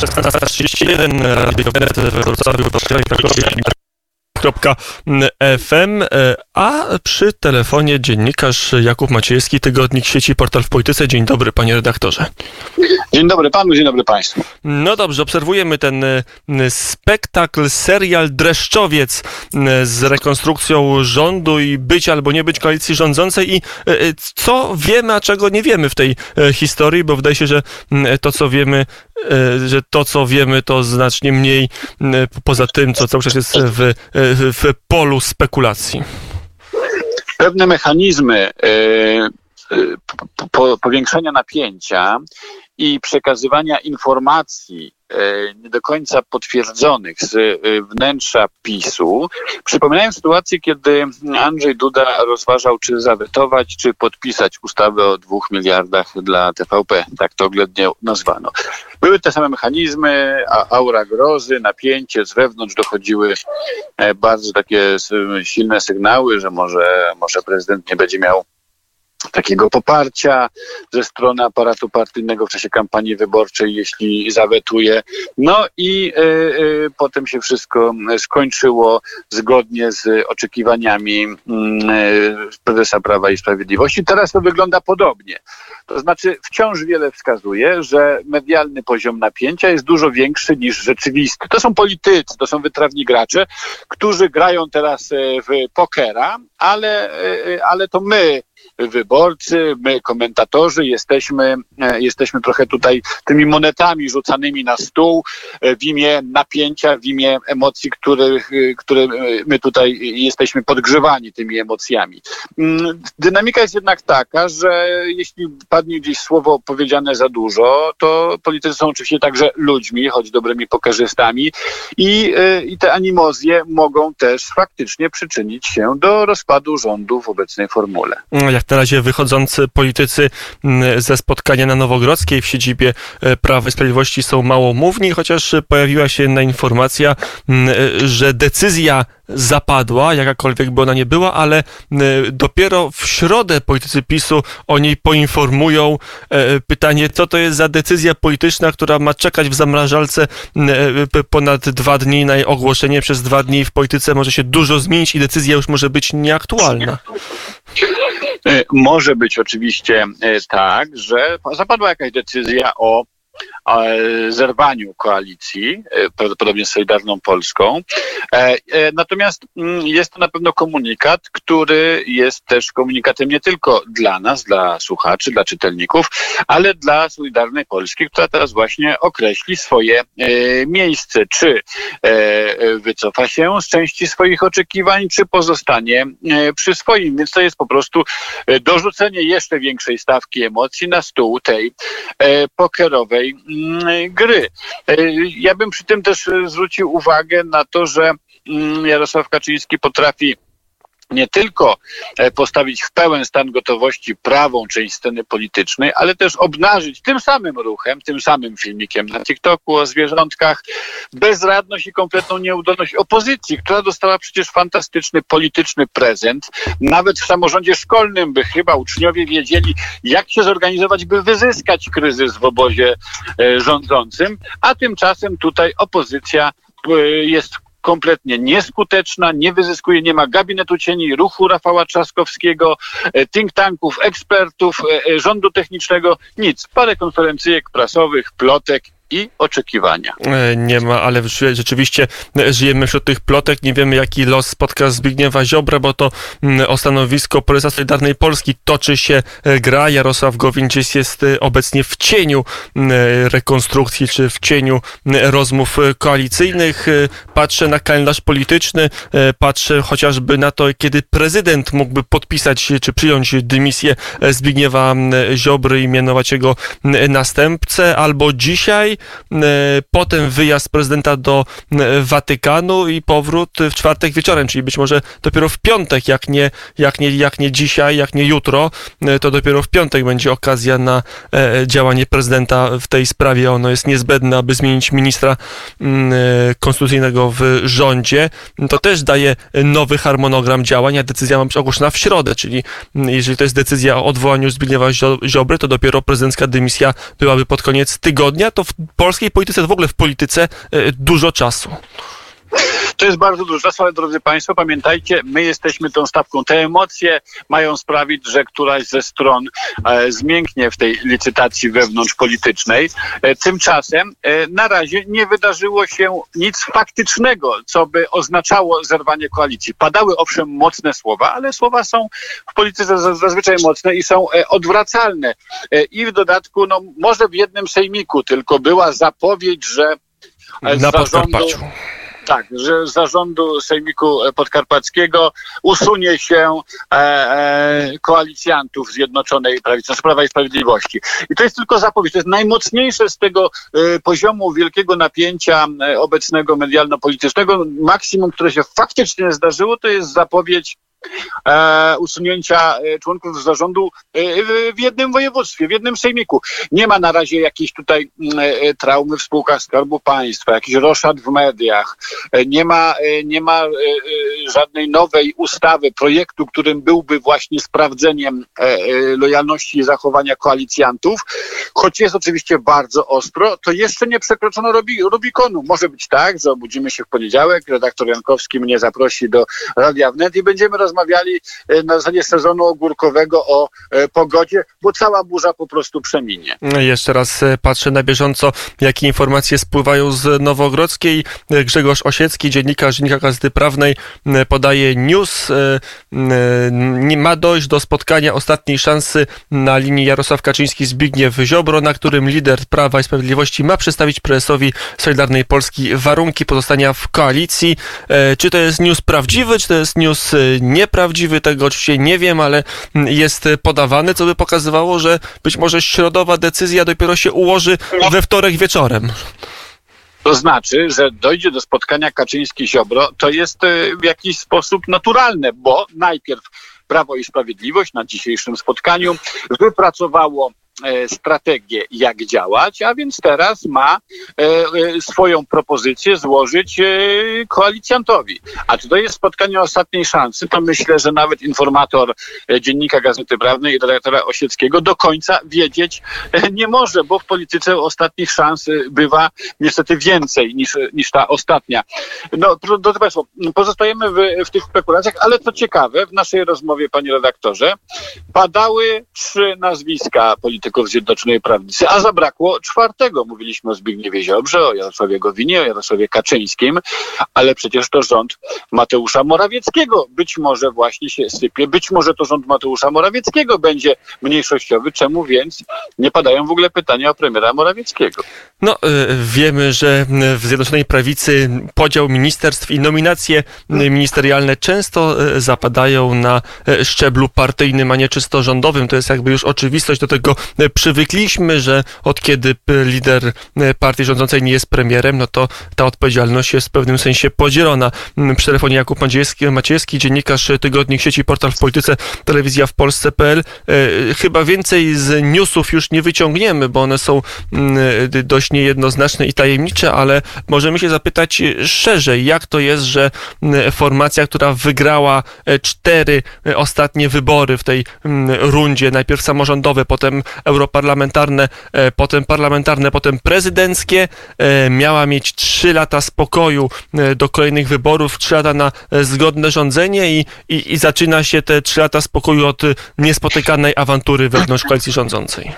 1631 Radio Wnet w Wrocławiu, Warszawie, Krakowie, FM, a przy telefonie dziennikarz Jakub Maciejski, Tygodnik Sieci Portal w Polityce. Dzień dobry, panie redaktorze. Dzień dobry panu, dzień dobry państwu. No dobrze, obserwujemy ten y, spektakl, serial Dreszczowiec y, z rekonstrukcją rządu i być albo nie być koalicji rządzącej i co wiemy, a czego nie wiemy w tej historii, bo wydaje się, że to, co wiemy, że to, co wiemy, to znacznie mniej poza tym, co cały czas jest w, w polu spekulacji. Pewne mechanizmy powiększenia napięcia i przekazywania informacji e, nie do końca potwierdzonych z e, wnętrza PiSu przypominają sytuację, kiedy Andrzej Duda rozważał, czy zawetować, czy podpisać ustawę o dwóch miliardach dla TVP. Tak to oględnie nazwano. Były te same mechanizmy, aura grozy, napięcie, z wewnątrz dochodziły e, bardzo takie silne sygnały, że może, może prezydent nie będzie miał takiego poparcia ze strony aparatu partyjnego w czasie kampanii wyborczej, jeśli zawetuje. No i y, y, potem się wszystko skończyło zgodnie z oczekiwaniami y, prezesa Prawa i Sprawiedliwości. Teraz to wygląda podobnie. To znaczy wciąż wiele wskazuje, że medialny poziom napięcia jest dużo większy niż rzeczywisty. To są politycy, to są wytrawni gracze, którzy grają teraz w pokera, ale, ale to my wyborcy, my komentatorzy jesteśmy, e, jesteśmy trochę tutaj tymi monetami rzucanymi na stół e, w imię napięcia, w imię emocji, których, e, które my tutaj jesteśmy podgrzewani tymi emocjami. Mm, dynamika jest jednak taka, że jeśli padnie gdzieś słowo powiedziane za dużo, to politycy są oczywiście także ludźmi, choć dobrymi pokarzystami i, i te animozje mogą też faktycznie przyczynić się do rozpadu rządu w obecnej formule. Jak na razie wychodzący politycy mm, ze spotkania na Nowogrodzkiej w siedzibie e, Prawa i Sprawiedliwości są małomówni, chociaż pojawiła się jedna informacja, mm, e, że decyzja zapadła, jakakolwiek by ona nie była, ale dopiero w środę politycy PiSu o niej poinformują. E, pytanie, co to jest za decyzja polityczna, która ma czekać w zamrażalce ponad dwa dni na jej ogłoszenie. Przez dwa dni w polityce może się dużo zmienić i decyzja już może być nieaktualna. E, może być oczywiście e, tak, że zapadła jakaś decyzja o zerwaniu koalicji, e, prawdopodobnie z Solidarną Polską. E, e, natomiast mm, jest to na pewno komunikat, który jest też komunikatem nie tylko dla nas, dla słuchaczy, dla czytelników, ale dla Solidarnej Polski, która teraz właśnie określi swoje miejsce, czy wycofa się z części swoich oczekiwań, czy pozostanie przy swoim. Więc to jest po prostu dorzucenie jeszcze większej stawki emocji na stół tej pokerowej Mm, gry. E, ja bym przy tym też zwrócił uwagę na to, że mm, Jarosław Kaczyński potrafi nie tylko e, postawić w pełen stan gotowości prawą część sceny politycznej, ale też obnażyć tym samym ruchem, tym samym filmikiem na TikToku o zwierzątkach bezradność i kompletną nieudolność opozycji, która dostała przecież fantastyczny polityczny prezent. Nawet w samorządzie szkolnym by chyba uczniowie wiedzieli, jak się zorganizować, by wyzyskać kryzys w obozie e, rządzącym, a tymczasem tutaj opozycja e, jest kompletnie nieskuteczna, nie wyzyskuje, nie ma gabinetu cieni, ruchu Rafała Trzaskowskiego, e, think tanków, ekspertów, e, e, rządu technicznego, nic. Parę konferencyjek prasowych, plotek i oczekiwania. E, nie ma, ale rzeczywiście e, żyjemy wśród tych plotek. Nie wiemy, jaki los spotka Zbigniewa Ziobra, bo to mm, o stanowisko prezesa Solidarnej Polski toczy się e, gra. Jarosław Gowin gdzieś jest obecnie w cieniu rekonstrukcji, czy w cieniu rozmów koalicyjnych. Patrzę na kalendarz polityczny, patrzę chociażby na to, kiedy prezydent mógłby podpisać, czy przyjąć dymisję Zbigniewa Ziobry i mianować jego następcę, albo dzisiaj potem wyjazd prezydenta do e, Watykanu i powrót w czwartek wieczorem, czyli być może dopiero w piątek, jak nie, jak nie, jak nie dzisiaj, jak nie jutro, e, to dopiero w piątek będzie okazja na działanie prezydenta w tej sprawie. Ono jest niezbędne, aby zmienić ministra mm, konstytucyjnego w rządzie. To też daje nowy harmonogram działań, a decyzja ma być ogłoszona w środę, czyli mm, jeżeli to jest decyzja o odwołaniu Zbigniewa Ziobry, to dopiero prezydencka dymisja byłaby pod koniec tygodnia, to w polskiej polityce, w ogóle w polityce dużo czasu. To jest bardzo dużo czasu, ale drodzy Państwo, pamiętajcie, my jesteśmy tą stawką. Te emocje mają sprawić, że któraś ze stron e, zmięknie w tej licytacji wewnątrzpolitycznej. E, tymczasem e, na razie nie wydarzyło się nic faktycznego, co by oznaczało zerwanie koalicji. Padały owszem mocne słowa, ale słowa są w polityce zazwyczaj mocne i są e, odwracalne. E, I w dodatku, no może w jednym sejmiku tylko była zapowiedź, że e, na Podkarpaciu. Tak, że z zarządu Sejmiku Podkarpackiego usunie się e, e, koalicjantów Zjednoczonej Prawicy, znaczy Prawa i Sprawiedliwości. I to jest tylko zapowiedź. To jest najmocniejsze z tego e, poziomu wielkiego napięcia obecnego medialno-politycznego. Maksimum, które się faktycznie zdarzyło, to jest zapowiedź usunięcia e, członków zarządu e, w jednym województwie, w jednym sejmiku. Nie ma na razie jakiejś tutaj mm, e, traumy w spółkach Skarbu Państwa, jakiś roszad w mediach, e, nie ma, e, nie ma żadnej nowej ustawy, projektu, którym byłby właśnie sprawdzeniem lojalności i zachowania koalicjantów, choć jest oczywiście bardzo ostro, to jeszcze nie przekroczono Rubikonu. Może być tak, że obudzimy się w poniedziałek, redaktor Jankowski mnie zaprosi do Radia Wnet i będziemy rozmawiać rozmawiali e, na zasadzie sezonu ogórkowego o e, pogodzie, bo cała burza po prostu przeminie. Jeszcze raz e, patrzę na bieżąco, jakie informacje spływają z Nowogrodzkiej. Grzegorz Osiecki, dziennikarz Dziennika Gazety Prawnej, podaje news. Ma dojść do spotkania ostatniej szansy na linii Jarosław Kaczyński-Zbigniew Ziobro, na którym lider Prawa i Sprawiedliwości ma przedstawić prezesowi Solidarnej Polski warunki pozostania w koalicji. Czy to jest news prawdziwy, czy to jest news nie nieprawdziwy, tego oczywiście nie wiem, ale jest podawany, co by pokazywało, że być może środowa decyzja dopiero się ułoży we wtorek wieczorem. To znaczy, że dojdzie do spotkania Kaczyński-Ziobro, to jest e, w jakiś sposób naturalne, bo najpierw Prawo i Sprawiedliwość na dzisiejszym spotkaniu wypracowało strategię, jak działać, a więc teraz ma e, e, swoją propozycję złożyć koalicjantowi. A czy to jest spotkanie ostatniej szansy, to myślę, że nawet informator Dziennika Gazety Prawnej i redaktora Osieckiego do końca wiedzieć nie może, bo w polityce ostatnich szans bywa niestety więcej niż, niż ta ostatnia. No, drodzy Państwo, pozostajemy w, w tych spekulacjach, ale co ciekawe, w naszej rozmowie, panie redaktorze, padały trzy nazwiska polityków polityków Zjednoczonej Prawicy, a zabrakło czwartego. Mówiliśmy o Zbigniewie Ziobrze, o Jarosławie Gowinie, o Jarosławie Kaczyńskim, ale przecież to rząd Mateusza Morawieckiego być może właśnie się sypie, być może to rząd Mateusza Morawieckiego będzie mniejszościowy, czemu więc nie padają w ogóle pytania o premiera Morawieckiego? No, y, wiemy, że w Zjednoczonej Prawicy podział ministerstw i nominacje ministerialne często y, zapadają na y, szczeblu partyjnym, a nie czysto rządowym. To jest jakby już oczywistość, do tego przywykliśmy, że od kiedy lider partii rządzącej nie jest premierem, no to ta odpowiedzialność jest w pewnym sensie podzielona. Przy telefonie Jakub Maciejski, Maciejski dziennikarz Tygodnik Sieci Portal w Polityce, telewizja w Polsce.pl. Chyba więcej z newsów już nie wyciągniemy, bo one są dość dość niejednoznaczne i tajemnicze, ale możemy się zapytać szerzej, jak to jest, że formacja, która wygrała e, cztery e, ostatnie wybory w tej rundzie, najpierw samorządowe, potem europarlamentarne, e, potem parlamentarne, potem prezydenckie, miała mieć trzy lata spokoju do kolejnych wyborów, trzy lata na zgodne rządzenie i, i, i zaczyna się te trzy lata spokoju od niespotykanej awantury wewnątrz koalicji rządzącej.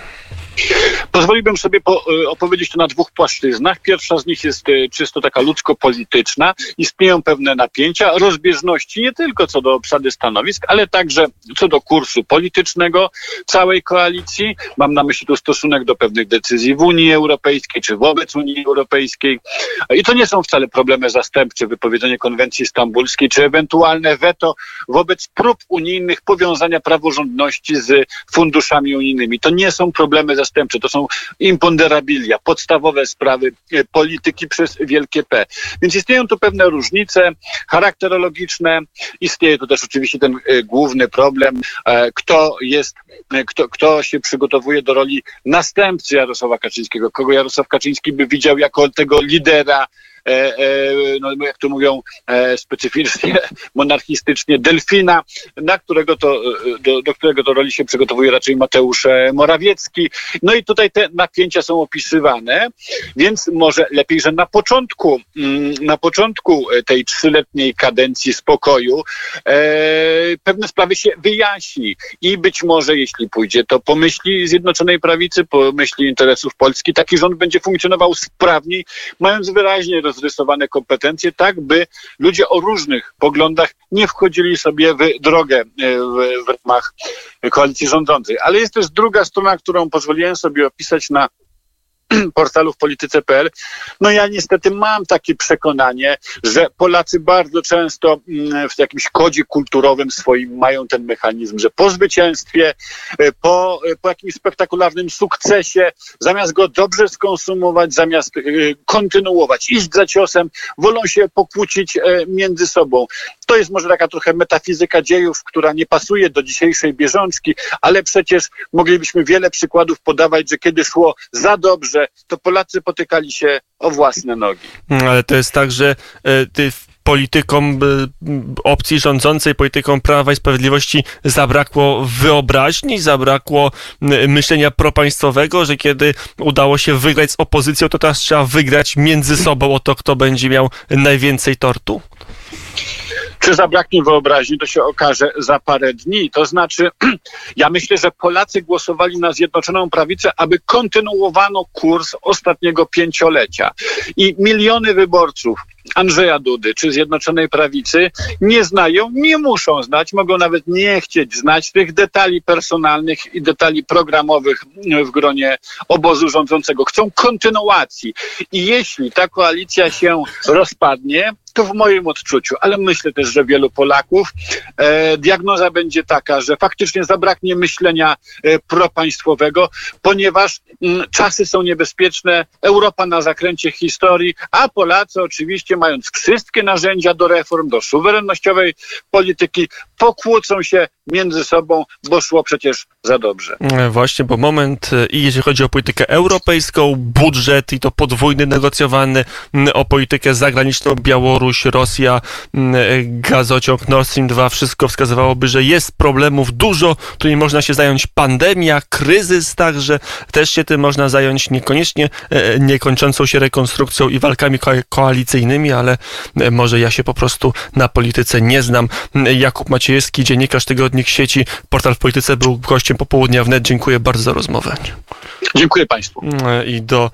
Pozwoliłbym sobie po, e, opowiedzieć to na dwóch płaszczyznach. Pierwsza z nich jest e, czysto taka ludzko-polityczna. Istnieją pewne napięcia, rozbieżności nie tylko co do obsady stanowisk, ale także co do kursu politycznego całej koalicji. Mam na myśli tu stosunek do pewnych decyzji w Unii Europejskiej czy wobec Unii Europejskiej. I to nie są wcale problemy zastępcze, wypowiedzenie konwencji stambulskiej czy ewentualne weto wobec prób unijnych powiązania praworządności z funduszami unijnymi. To nie są problemy zastępcze, to są imponderabilia, podstawowe sprawy e, polityki przez wielkie P. Więc istnieją tu pewne różnice charakterologiczne. Istnieje tu też oczywiście ten e, główny problem, e, kto jest, kto, kto się przygotowuje do roli następcy Jarosława Kaczyńskiego, kogo Jarosław Kaczyński by widział jako tego lidera no, jak to mówią specyficznie, monarchistycznie, delfina, na którego to, do, do którego to roli się przygotowuje raczej Mateusz Morawiecki. No i tutaj te napięcia są opisywane, więc może lepiej, że na początku, mm, na początku tej trzyletniej kadencji spokoju pewne sprawy się wyjaśni i być może, jeśli pójdzie, to pomyśli Zjednoczonej Prawicy, pomyśli interesów Polski, taki rząd będzie funkcjonował sprawniej, mając wyraźnie rozrysowane kompetencje, tak by ludzie o różnych poglądach nie wchodzili sobie w drogę e, w, w ramach koalicji rządzącej. Ale jest też druga strona, którą pozwoliłem sobie opisać na portalu w polityce.pl. No ja niestety mam takie przekonanie, że Polacy bardzo często mm, w jakimś kodzie kulturowym swoim mają ten mechanizm, że po zwycięstwie, e, po, e, po jakimś spektakularnym sukcesie, zamiast go dobrze skonsumować, zamiast e, kontynuować, iść za ciosem, wolą się pokłócić między sobą. To jest może taka trochę metafizyka dziejów, która nie pasuje do dzisiejszej bieżączki, ale przecież moglibyśmy wiele przykładów podawać, że kiedy szło za dobrze, to Polacy potykali się o własne nogi. Ale to jest tak, że e, ty politykom opcji rządzącej, politykom Prawa i Sprawiedliwości zabrakło wyobraźni, zabrakło myślenia propaństwowego, że kiedy udało się wygrać z opozycją, to teraz trzeba wygrać między sobą o to, kto będzie miał najwięcej tortu? Czy zabraknie wyobraźni, to się okaże za parę dni. To znaczy, ja myślę, że Polacy głosowali na Zjednoczoną Prawicę, aby kontynuowano kurs ostatniego pięciolecia. I miliony wyborców Andrzeja Dudy czy Zjednoczonej Prawicy nie znają, nie muszą znać, mogą nawet nie chcieć znać tych detali personalnych i detali programowych w gronie obozu rządzącego. Chcą kontynuacji. I jeśli ta koalicja się rozpadnie, to w moim odczuciu, ale myślę też, że wielu Polaków, e, diagnoza będzie taka, że faktycznie zabraknie myślenia e, propaństwowego, ponieważ m, mm, czasy są niebezpieczne, Europa na zakręcie historii, a Polacy oczywiście mając wszystkie narzędzia do reform, do suwerennościowej polityki, pokłócą się między sobą, bo szło przecież za dobrze. E, właśnie, bo moment, e, i jeżeli chodzi o politykę europejską, budżet i to podwójny negocjowany, o politykę zagraniczną, Białoruś, Rosja, e, gazociąg Nord Stream 2, wszystko wskazywałoby, że jest problemów dużo, którymi można się zająć pandemia, kryzys także, też się tym można zająć niekoniecznie niekończącą się rekonstrukcją i walkami koalicyjnymi, ale może ja się po prostu na polityce nie znam. Jakub Maciejewski, dziennikarz tygodnik sieci, portal w polityce był gościem popołudnia wnet. Dziękuję bardzo za rozmowę. Dziękuję Państwu. I do